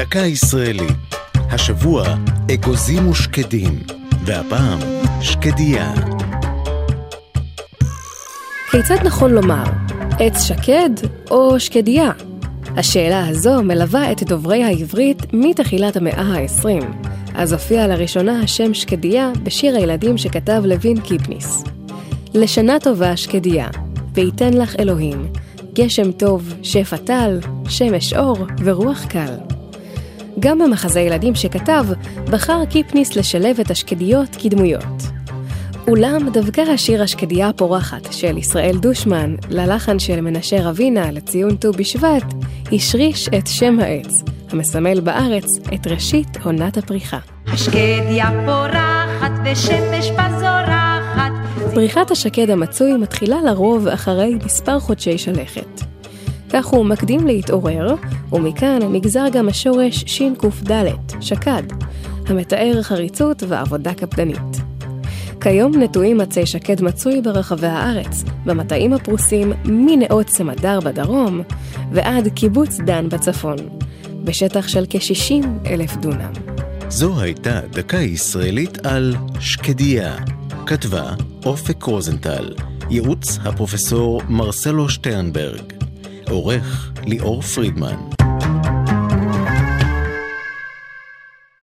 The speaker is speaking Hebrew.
דקה ישראלית. השבוע אגוזים ושקדים, והפעם שקדיה. כיצד נכון לומר, עץ שקד או שקדיה? השאלה הזו מלווה את דוברי העברית מתחילת המאה ה-20, אז הופיע לראשונה השם שקדיה בשיר הילדים שכתב לוין קיפניס. לשנה טובה שקדיה, וייתן לך אלוהים, גשם טוב, שפע טל, שמש אור ורוח קל. גם במחזה ילדים שכתב, בחר קיפניס לשלב את השקדיות כדמויות. אולם דווקא השיר השקדיה הפורחת של ישראל דושמן, ללחן של מנשה רבינה לציון ט"ו בשבט, השריש את שם העץ, המסמל בארץ את ראשית עונת הפריחה. השקדיה פורחת ושמש בזורחת. פריחת השקד המצוי מתחילה לרוב אחרי מספר חודשי שלכת. כך הוא מקדים להתעורר, ומכאן נגזר גם השורש שקד, שקד, המתאר חריצות ועבודה קפדנית. כיום נטועים עצי שקד מצוי ברחבי הארץ, במטעים הפרוסים מנאות סמדר בדרום ועד קיבוץ דן בצפון, בשטח של כ-60 אלף דונם. זו הייתה דקה ישראלית על שקדיה. כתבה אופק רוזנטל, ייעוץ הפרופסור מרסלו שטרנברג, עורך ליאור פרידמן.